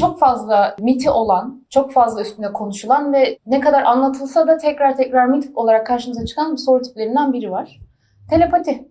Çok fazla miti olan, çok fazla üstünde konuşulan ve ne kadar anlatılsa da tekrar tekrar mit olarak karşımıza çıkan bir soru tiplerinden biri var. Telepati.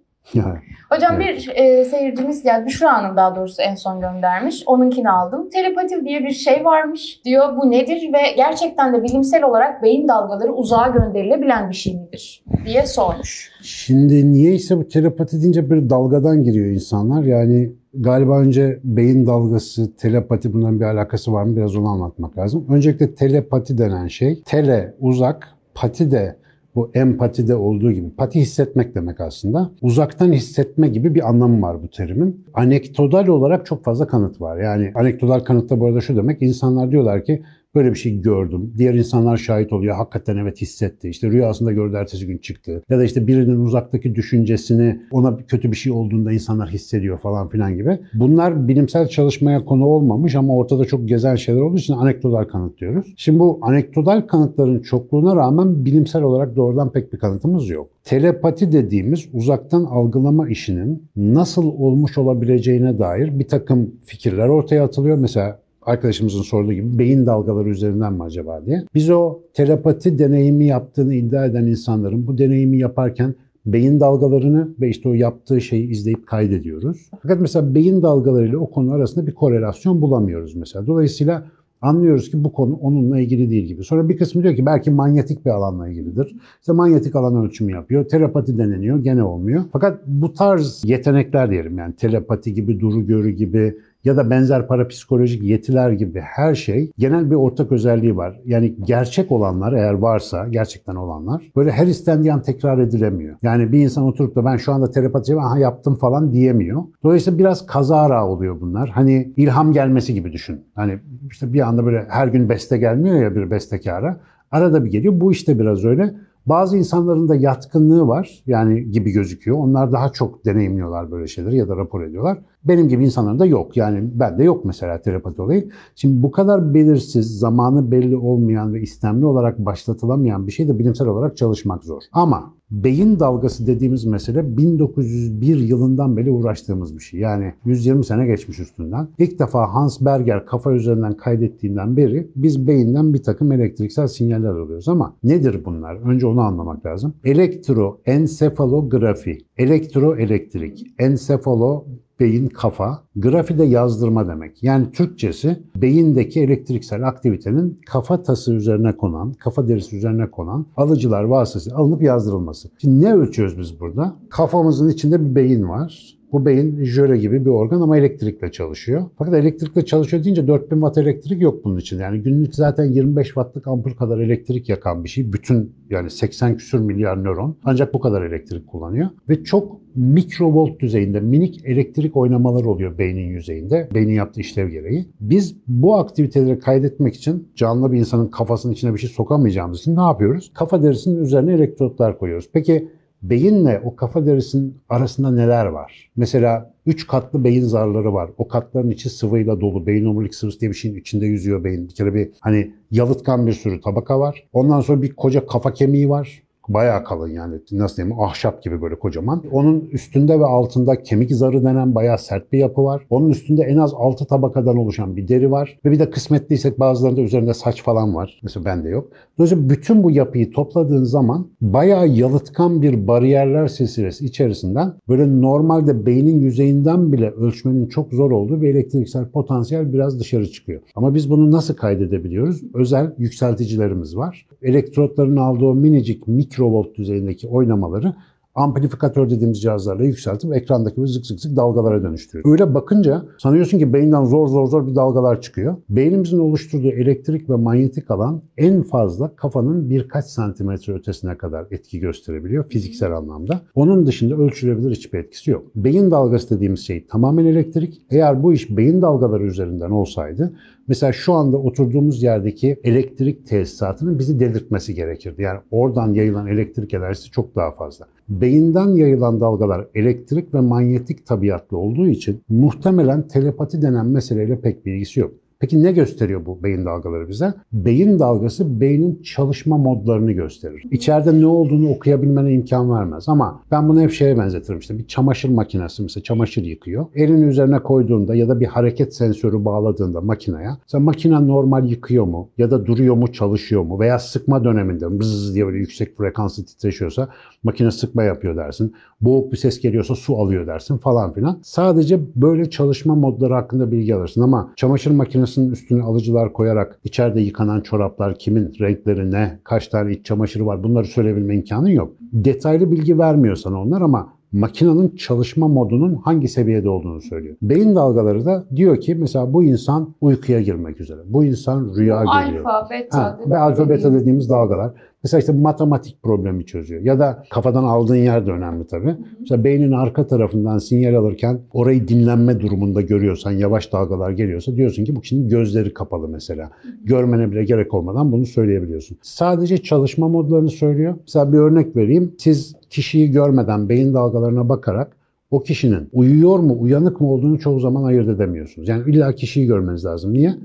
Hocam Evet. bir e, seyircimiz yani Büşra Hanım daha doğrusu en son göndermiş. Onunkini aldım. Telepati diye bir şey varmış diyor. Bu nedir ve gerçekten de bilimsel olarak beyin dalgaları uzağa gönderilebilen bir şey midir diye sormuş. Şimdi niyeyse bu telepati deyince bir dalgadan giriyor insanlar. Yani galiba önce beyin dalgası, telepati bunların bir alakası var mı? Biraz onu anlatmak lazım. Öncelikle telepati denen şey, tele uzak, pati de bu empatide olduğu gibi. Pati hissetmek demek aslında. Uzaktan hissetme gibi bir anlamı var bu terimin. Anekdotal olarak çok fazla kanıt var. Yani anekdotal kanıtta bu arada şu demek. insanlar diyorlar ki böyle bir şey gördüm. Diğer insanlar şahit oluyor. Hakikaten evet hissetti. İşte rüyasında gördü ertesi gün çıktı. Ya da işte birinin uzaktaki düşüncesini ona kötü bir şey olduğunda insanlar hissediyor falan filan gibi. Bunlar bilimsel çalışmaya konu olmamış ama ortada çok gezen şeyler olduğu için anekdotal kanıt diyoruz. Şimdi bu anekdotal kanıtların çokluğuna rağmen bilimsel olarak doğrudan pek bir kanıtımız yok. Telepati dediğimiz uzaktan algılama işinin nasıl olmuş olabileceğine dair bir takım fikirler ortaya atılıyor. Mesela arkadaşımızın sorduğu gibi beyin dalgaları üzerinden mi acaba diye. Biz o telepati deneyimi yaptığını iddia eden insanların bu deneyimi yaparken beyin dalgalarını ve işte o yaptığı şeyi izleyip kaydediyoruz. Fakat mesela beyin dalgalarıyla o konu arasında bir korelasyon bulamıyoruz mesela. Dolayısıyla anlıyoruz ki bu konu onunla ilgili değil gibi. Sonra bir kısmı diyor ki belki manyetik bir alanla ilgilidir. İşte manyetik alan ölçümü yapıyor. Telepati deneniyor. Gene olmuyor. Fakat bu tarz yetenekler diyelim yani telepati gibi, duru görü gibi ya da benzer parapsikolojik yetiler gibi her şey genel bir ortak özelliği var. Yani gerçek olanlar eğer varsa, gerçekten olanlar böyle her istendiği an tekrar edilemiyor. Yani bir insan oturup da ben şu anda telepati aha yaptım falan diyemiyor. Dolayısıyla biraz kazara oluyor bunlar. Hani ilham gelmesi gibi düşün. Hani işte bir anda böyle her gün beste gelmiyor ya bir bestekara. Arada bir geliyor. Bu işte biraz öyle. Bazı insanların da yatkınlığı var yani gibi gözüküyor. Onlar daha çok deneyimliyorlar böyle şeyleri ya da rapor ediyorlar. Benim gibi insanların da yok. Yani bende yok mesela telepati olayı. Şimdi bu kadar belirsiz, zamanı belli olmayan ve istemli olarak başlatılamayan bir şey de bilimsel olarak çalışmak zor. Ama beyin dalgası dediğimiz mesele 1901 yılından beri uğraştığımız bir şey. Yani 120 sene geçmiş üstünden. İlk defa Hans Berger kafa üzerinden kaydettiğinden beri biz beyinden bir takım elektriksel sinyaller alıyoruz. Ama nedir bunlar? Önce onu anlamak lazım. Elektroensefalografi, elektroelektrik, ensefalo beyin, kafa, grafi de yazdırma demek. Yani Türkçesi beyindeki elektriksel aktivitenin kafa tası üzerine konan, kafa derisi üzerine konan alıcılar vasıtasıyla alınıp yazdırılması. Şimdi ne ölçüyoruz biz burada? Kafamızın içinde bir beyin var. Bu beyin jöle gibi bir organ ama elektrikle çalışıyor. Fakat elektrikle çalışıyor deyince 4000 watt elektrik yok bunun için. Yani günlük zaten 25 wattlık ampul kadar elektrik yakan bir şey. Bütün yani 80 küsür milyar nöron ancak bu kadar elektrik kullanıyor. Ve çok mikrovolt düzeyinde minik elektrik oynamaları oluyor beynin yüzeyinde. Beynin yaptığı işlev gereği. Biz bu aktiviteleri kaydetmek için canlı bir insanın kafasının içine bir şey sokamayacağımız için ne yapıyoruz? Kafa derisinin üzerine elektrotlar koyuyoruz. Peki beyinle o kafa derisinin arasında neler var? Mesela 3 katlı beyin zarları var. O katların içi sıvıyla dolu. Beyin omurilik sıvısı diye bir şeyin içinde yüzüyor beyin. Bir kere bir hani yalıtkan bir sürü tabaka var. Ondan sonra bir koca kafa kemiği var. Bayağı kalın yani nasıl diyeyim ahşap gibi böyle kocaman. Onun üstünde ve altında kemik zarı denen bayağı sert bir yapı var. Onun üstünde en az 6 tabakadan oluşan bir deri var. Ve bir de kısmetliysek bazılarında üzerinde saç falan var. Mesela bende yok. Dolayısıyla bütün bu yapıyı topladığın zaman bayağı yalıtkan bir bariyerler silsilesi içerisinden böyle normalde beynin yüzeyinden bile ölçmenin çok zor olduğu bir elektriksel potansiyel biraz dışarı çıkıyor. Ama biz bunu nasıl kaydedebiliyoruz? Özel yükselticilerimiz var. Elektrotların aldığı minicik mikrovolt düzeyindeki oynamaları amplifikatör dediğimiz cihazlarla yükseltip ekrandaki bu zık zık zık dalgalara dönüştürüyor. Öyle bakınca sanıyorsun ki beyinden zor zor zor bir dalgalar çıkıyor. Beynimizin oluşturduğu elektrik ve manyetik alan en fazla kafanın birkaç santimetre ötesine kadar etki gösterebiliyor fiziksel anlamda. Onun dışında ölçülebilir hiçbir etkisi yok. Beyin dalgası dediğimiz şey tamamen elektrik. Eğer bu iş beyin dalgaları üzerinden olsaydı Mesela şu anda oturduğumuz yerdeki elektrik tesisatının bizi delirtmesi gerekirdi. Yani oradan yayılan elektrik enerjisi çok daha fazla. Beyinden yayılan dalgalar elektrik ve manyetik tabiatlı olduğu için muhtemelen telepati denen meseleyle pek bir ilgisi yok. Peki ne gösteriyor bu beyin dalgaları bize? Beyin dalgası beynin çalışma modlarını gösterir. İçeride ne olduğunu okuyabilmene imkan vermez. Ama ben bunu hep şeye benzetirim işte bir çamaşır makinesi mesela çamaşır yıkıyor. Elini üzerine koyduğunda ya da bir hareket sensörü bağladığında makineye mesela makine normal yıkıyor mu ya da duruyor mu çalışıyor mu veya sıkma döneminde bızz diye böyle yüksek frekanslı titreşiyorsa makine sıkma yapıyor dersin. Boğuk bir ses geliyorsa su alıyor dersin falan filan. Sadece böyle çalışma modları hakkında bilgi alırsın ama çamaşır makinesinin üstüne alıcılar koyarak içeride yıkanan çoraplar kimin renkleri ne, kaç tane iç çamaşırı var bunları söyleyebilme imkanın yok. Detaylı bilgi vermiyor sana onlar ama makinenin çalışma modunun hangi seviyede olduğunu söylüyor. Beyin dalgaları da diyor ki mesela bu insan uykuya girmek üzere. Bu insan rüya görüyor. Alfa, beta. Ha, ve alfa beta dediğimiz dalgalar. Mesela işte matematik problemi çözüyor. Ya da kafadan aldığın yer de önemli tabii. Mesela beynin arka tarafından sinyal alırken orayı dinlenme durumunda görüyorsan, yavaş dalgalar geliyorsa diyorsun ki bu kişinin gözleri kapalı mesela. Görmene bile gerek olmadan bunu söyleyebiliyorsun. Sadece çalışma modlarını söylüyor. Mesela bir örnek vereyim. Siz kişiyi görmeden beyin dalgalarına bakarak o kişinin uyuyor mu, uyanık mı olduğunu çoğu zaman ayırt edemiyorsunuz. Yani illa kişiyi görmeniz lazım. Niye?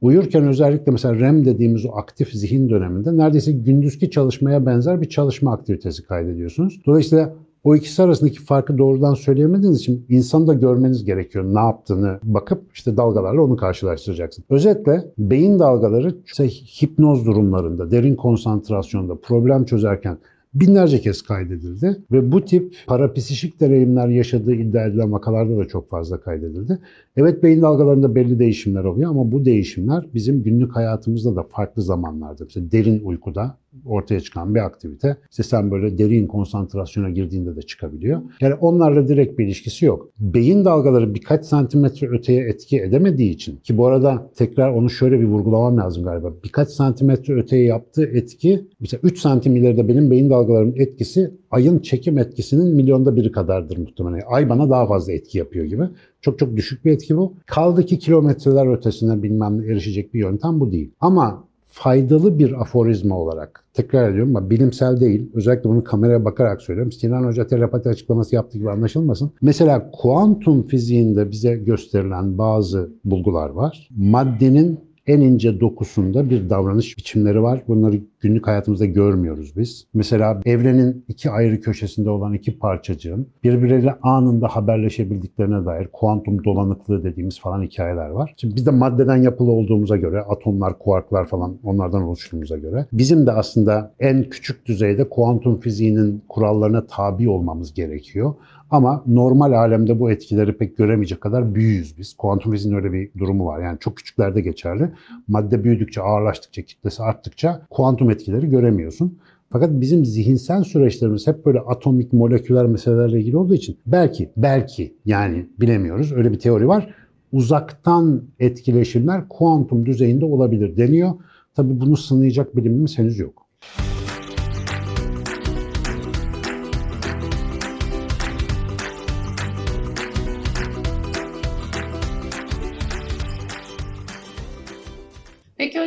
Uyurken özellikle mesela REM dediğimiz o aktif zihin döneminde neredeyse gündüzki çalışmaya benzer bir çalışma aktivitesi kaydediyorsunuz. Dolayısıyla o ikisi arasındaki farkı doğrudan söyleyemediğiniz için insanı da görmeniz gerekiyor. Ne yaptığını bakıp işte dalgalarla onu karşılaştıracaksın. Özetle beyin dalgaları işte hipnoz durumlarında, derin konsantrasyonda, problem çözerken binlerce kez kaydedildi ve bu tip parapsişik deneyimler yaşadığı iddia edilen vakalarda da çok fazla kaydedildi. Evet beyin dalgalarında belli değişimler oluyor ama bu değişimler bizim günlük hayatımızda da farklı zamanlarda, mesela derin uykuda ortaya çıkan bir aktivite. İşte sen böyle derin konsantrasyona girdiğinde de çıkabiliyor. Yani onlarla direkt bir ilişkisi yok. Beyin dalgaları birkaç santimetre öteye etki edemediği için ki bu arada tekrar onu şöyle bir vurgulamam lazım galiba. Birkaç santimetre öteye yaptığı etki mesela 3 santim ileride benim beyin dalgalarımın etkisi ayın çekim etkisinin milyonda biri kadardır muhtemelen. Ay bana daha fazla etki yapıyor gibi. Çok çok düşük bir etki bu. Kaldı ki kilometreler ötesine bilmem ne erişecek bir yöntem bu değil. Ama faydalı bir aforizma olarak tekrar ediyorum ama bilimsel değil. Özellikle bunu kameraya bakarak söylüyorum. Sinan Hoca telepati açıklaması yaptığı gibi anlaşılmasın. Mesela kuantum fiziğinde bize gösterilen bazı bulgular var. Maddenin en ince dokusunda bir davranış biçimleri var. Bunları günlük hayatımızda görmüyoruz biz. Mesela evrenin iki ayrı köşesinde olan iki parçacığın birbirleriyle anında haberleşebildiklerine dair kuantum dolanıklığı dediğimiz falan hikayeler var. Şimdi biz de maddeden yapılı olduğumuza göre atomlar, kuarklar falan onlardan oluştuğumuza göre bizim de aslında en küçük düzeyde kuantum fiziğinin kurallarına tabi olmamız gerekiyor. Ama normal alemde bu etkileri pek göremeyecek kadar büyüyüz biz. Kuantum fiziğinin öyle bir durumu var. Yani çok küçüklerde geçerli. Madde büyüdükçe, ağırlaştıkça, kitlesi arttıkça kuantum etkileri göremiyorsun. Fakat bizim zihinsel süreçlerimiz hep böyle atomik, moleküler meselelerle ilgili olduğu için belki, belki yani bilemiyoruz. Öyle bir teori var. Uzaktan etkileşimler kuantum düzeyinde olabilir deniyor. Tabii bunu sınayacak bilimimiz henüz yok.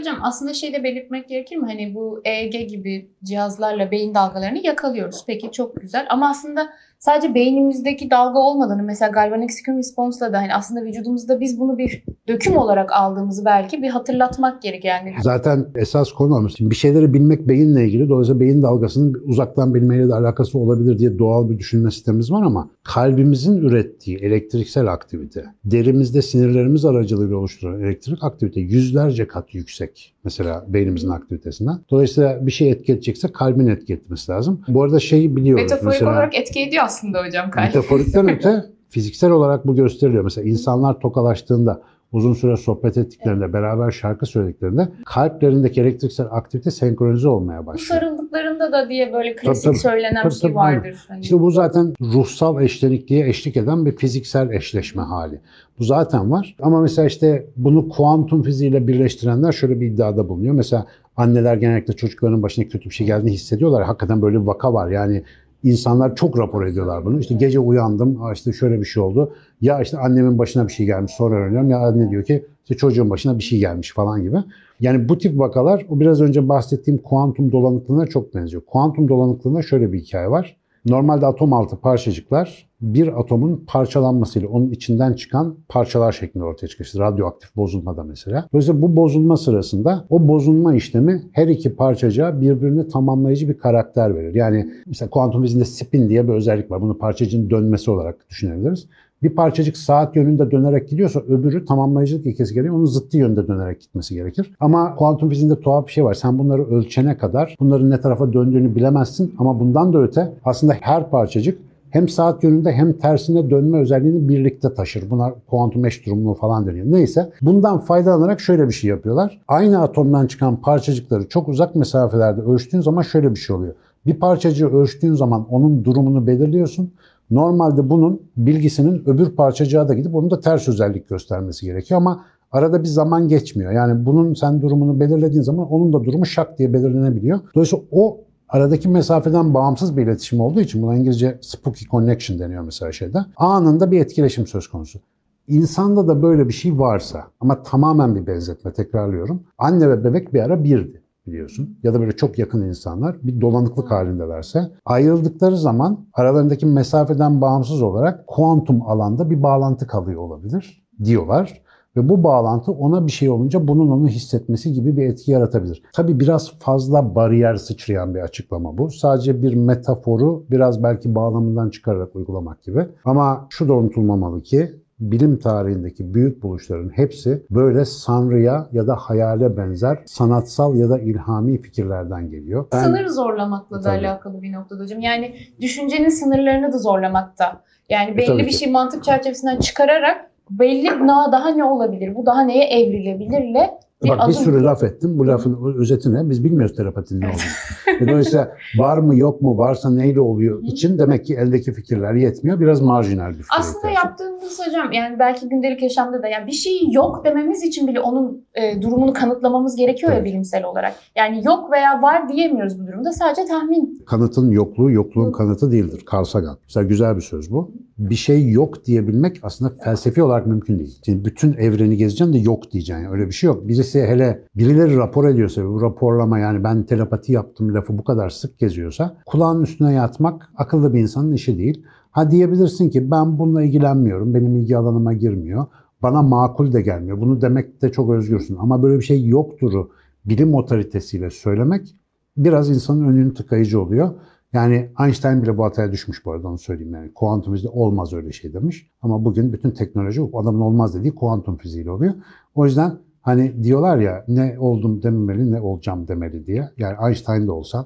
Hocam aslında şey de belirtmek gerekir mi? Hani bu EEG gibi cihazlarla beyin dalgalarını yakalıyoruz. Peki çok güzel ama aslında sadece beynimizdeki dalga olmadığını mesela galvanik skin response'la da hani aslında vücudumuzda biz bunu bir döküm olarak aldığımızı belki bir hatırlatmak gerek yani. Zaten esas konu. Şimdi bir şeyleri bilmek beyinle ilgili. Dolayısıyla beyin dalgasının uzaktan bilmeyle de alakası olabilir diye doğal bir düşünme sistemimiz var ama kalbimizin ürettiği elektriksel aktivite, derimizde sinirlerimiz aracılığıyla oluşturan elektrik aktivite yüzlerce kat yüksek. Mesela beynimizin aktivitesinden. Dolayısıyla bir şey etki edecekse kalbin etki etmesi lazım. Bu arada şeyi biliyoruz. Metaforik mesela, olarak etki ediyor aslında hocam kalp. Metaforikten öte fiziksel olarak bu gösteriliyor. Mesela insanlar tokalaştığında uzun süre sohbet ettiklerinde, beraber şarkı söylediklerinde kalplerindeki elektriksel aktivite senkronize olmaya Bu başlıyor. sarıldıklarında da diye böyle klasik tabii. söylenen Tabii, bir şey tabii, vardır. Hani İşte bu zaten ruhsal eşlenikliğe eşlik eden bir fiziksel eşleşme hali. Bu zaten var. Ama mesela işte bunu kuantum fiziğiyle birleştirenler şöyle bir iddiada bulunuyor. Mesela anneler genellikle çocukların başına kötü bir şey geldiğini hissediyorlar. Hakikaten böyle bir vaka var. Yani insanlar çok rapor ediyorlar bunu. İşte gece uyandım, "Aa işte şöyle bir şey oldu. Ya işte annemin başına bir şey gelmiş sonra öğreniyorum. Ya anne diyor ki işte çocuğun başına bir şey gelmiş falan gibi. Yani bu tip vakalar o biraz önce bahsettiğim kuantum dolanıklığına çok benziyor. Kuantum dolanıklığında şöyle bir hikaye var. Normalde atom altı parçacıklar bir atomun parçalanmasıyla onun içinden çıkan parçalar şeklinde ortaya çıkıyor. İşte radyoaktif bozulmada mesela. Dolayısıyla bu bozulma sırasında o bozulma işlemi her iki parçacığa birbirini tamamlayıcı bir karakter verir. Yani mesela kuantum fizinde spin diye bir özellik var. Bunu parçacığın dönmesi olarak düşünebiliriz. Bir parçacık saat yönünde dönerek gidiyorsa öbürü tamamlayıcılık ilkesi gereği onun zıttı yönde dönerek gitmesi gerekir. Ama kuantum fiziğinde tuhaf bir şey var. Sen bunları ölçene kadar bunların ne tarafa döndüğünü bilemezsin ama bundan da öte aslında her parçacık hem saat yönünde hem tersine dönme özelliğini birlikte taşır. Buna kuantum eş durumluğu falan deniyor. Neyse bundan faydalanarak şöyle bir şey yapıyorlar. Aynı atomdan çıkan parçacıkları çok uzak mesafelerde ölçtüğün zaman şöyle bir şey oluyor. Bir parçacığı ölçtüğün zaman onun durumunu belirliyorsun. Normalde bunun bilgisinin öbür parçacığa da gidip onun da ters özellik göstermesi gerekiyor ama arada bir zaman geçmiyor. Yani bunun sen durumunu belirlediğin zaman onun da durumu şak diye belirlenebiliyor. Dolayısıyla o aradaki mesafeden bağımsız bir iletişim olduğu için buna İngilizce spooky connection deniyor mesela şeyde. Anında bir etkileşim söz konusu. İnsanda da böyle bir şey varsa ama tamamen bir benzetme tekrarlıyorum. Anne ve bebek bir ara birdi biliyorsun. Ya da böyle çok yakın insanlar bir dolanıklık halindelerse ayrıldıkları zaman aralarındaki mesafeden bağımsız olarak kuantum alanda bir bağlantı kalıyor olabilir diyorlar. Ve bu bağlantı ona bir şey olunca bunun onu hissetmesi gibi bir etki yaratabilir. Tabii biraz fazla bariyer sıçrayan bir açıklama bu. Sadece bir metaforu biraz belki bağlamından çıkararak uygulamak gibi. Ama şu da unutulmamalı ki bilim tarihindeki büyük buluşların hepsi böyle sanrıya ya da hayale benzer sanatsal ya da ilhami fikirlerden geliyor. Ben, Sınır zorlamakla da tabii. alakalı bir noktada hocam. Yani düşüncenin sınırlarını da zorlamakta. Yani belli tabii bir şey mantık çerçevesinden çıkararak belli daha ne olabilir, bu daha neye evrilebilirle Bak bir sürü laf ettim. Bu lafın özeti ne? Biz bilmiyoruz terapatinin ne olduğunu. Dolayısıyla var mı yok mu varsa neyle oluyor için demek ki eldeki fikirler yetmiyor. Biraz marjinal bir fikir. Aslında yaptığımız hocam yani belki gündelik yaşamda da yani bir şey yok dememiz için bile onun e, durumunu kanıtlamamız gerekiyor evet. ya bilimsel olarak. Yani yok veya var diyemiyoruz bu durumda. Sadece tahmin. Kanıtın yokluğu yokluğun yok. kanıtı değildir. Carl Sagan. Mesela güzel bir söz bu. Bir şey yok diyebilmek aslında felsefi olarak mümkün değil. Şimdi bütün evreni gezeceksin de yok diyeceksin. Yani öyle bir şey yok. Birisi hele birileri rapor ediyorsa bu raporlama yani ben telepati yaptım lafı bu kadar sık geziyorsa kulağın üstüne yatmak akıllı bir insanın işi değil. Ha diyebilirsin ki ben bununla ilgilenmiyorum, benim ilgi alanıma girmiyor, bana makul de gelmiyor. Bunu demek de çok özgürsün. Ama böyle bir şey yokturu bilim otoritesiyle söylemek biraz insanın önünü tıkayıcı oluyor. Yani Einstein bile bu hataya düşmüş bu arada onu söyleyeyim yani. Kuantum fiziği olmaz öyle şey demiş. Ama bugün bütün teknoloji adamın olmaz dediği kuantum fiziğiyle oluyor. O yüzden Hani diyorlar ya ne oldum dememeli ne olacağım demeli diye. Yani Einstein de olsa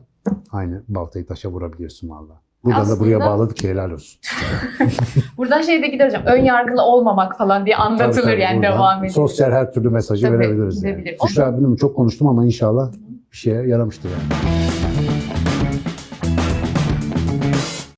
aynı baltayı taşa vurabiliyorsun valla. Buradan Aslında... da buraya bağladık ki helal olsun. buradan şey de gider hocam. Ön yargılı olmamak falan diye anlatılır tabii, tabii, yani devam ediyor. Sosyal her türlü mesajı tabii, verebiliriz. Yani. Büşra bilmiyorum çok konuştum ama inşallah bir şeye yaramıştır yani.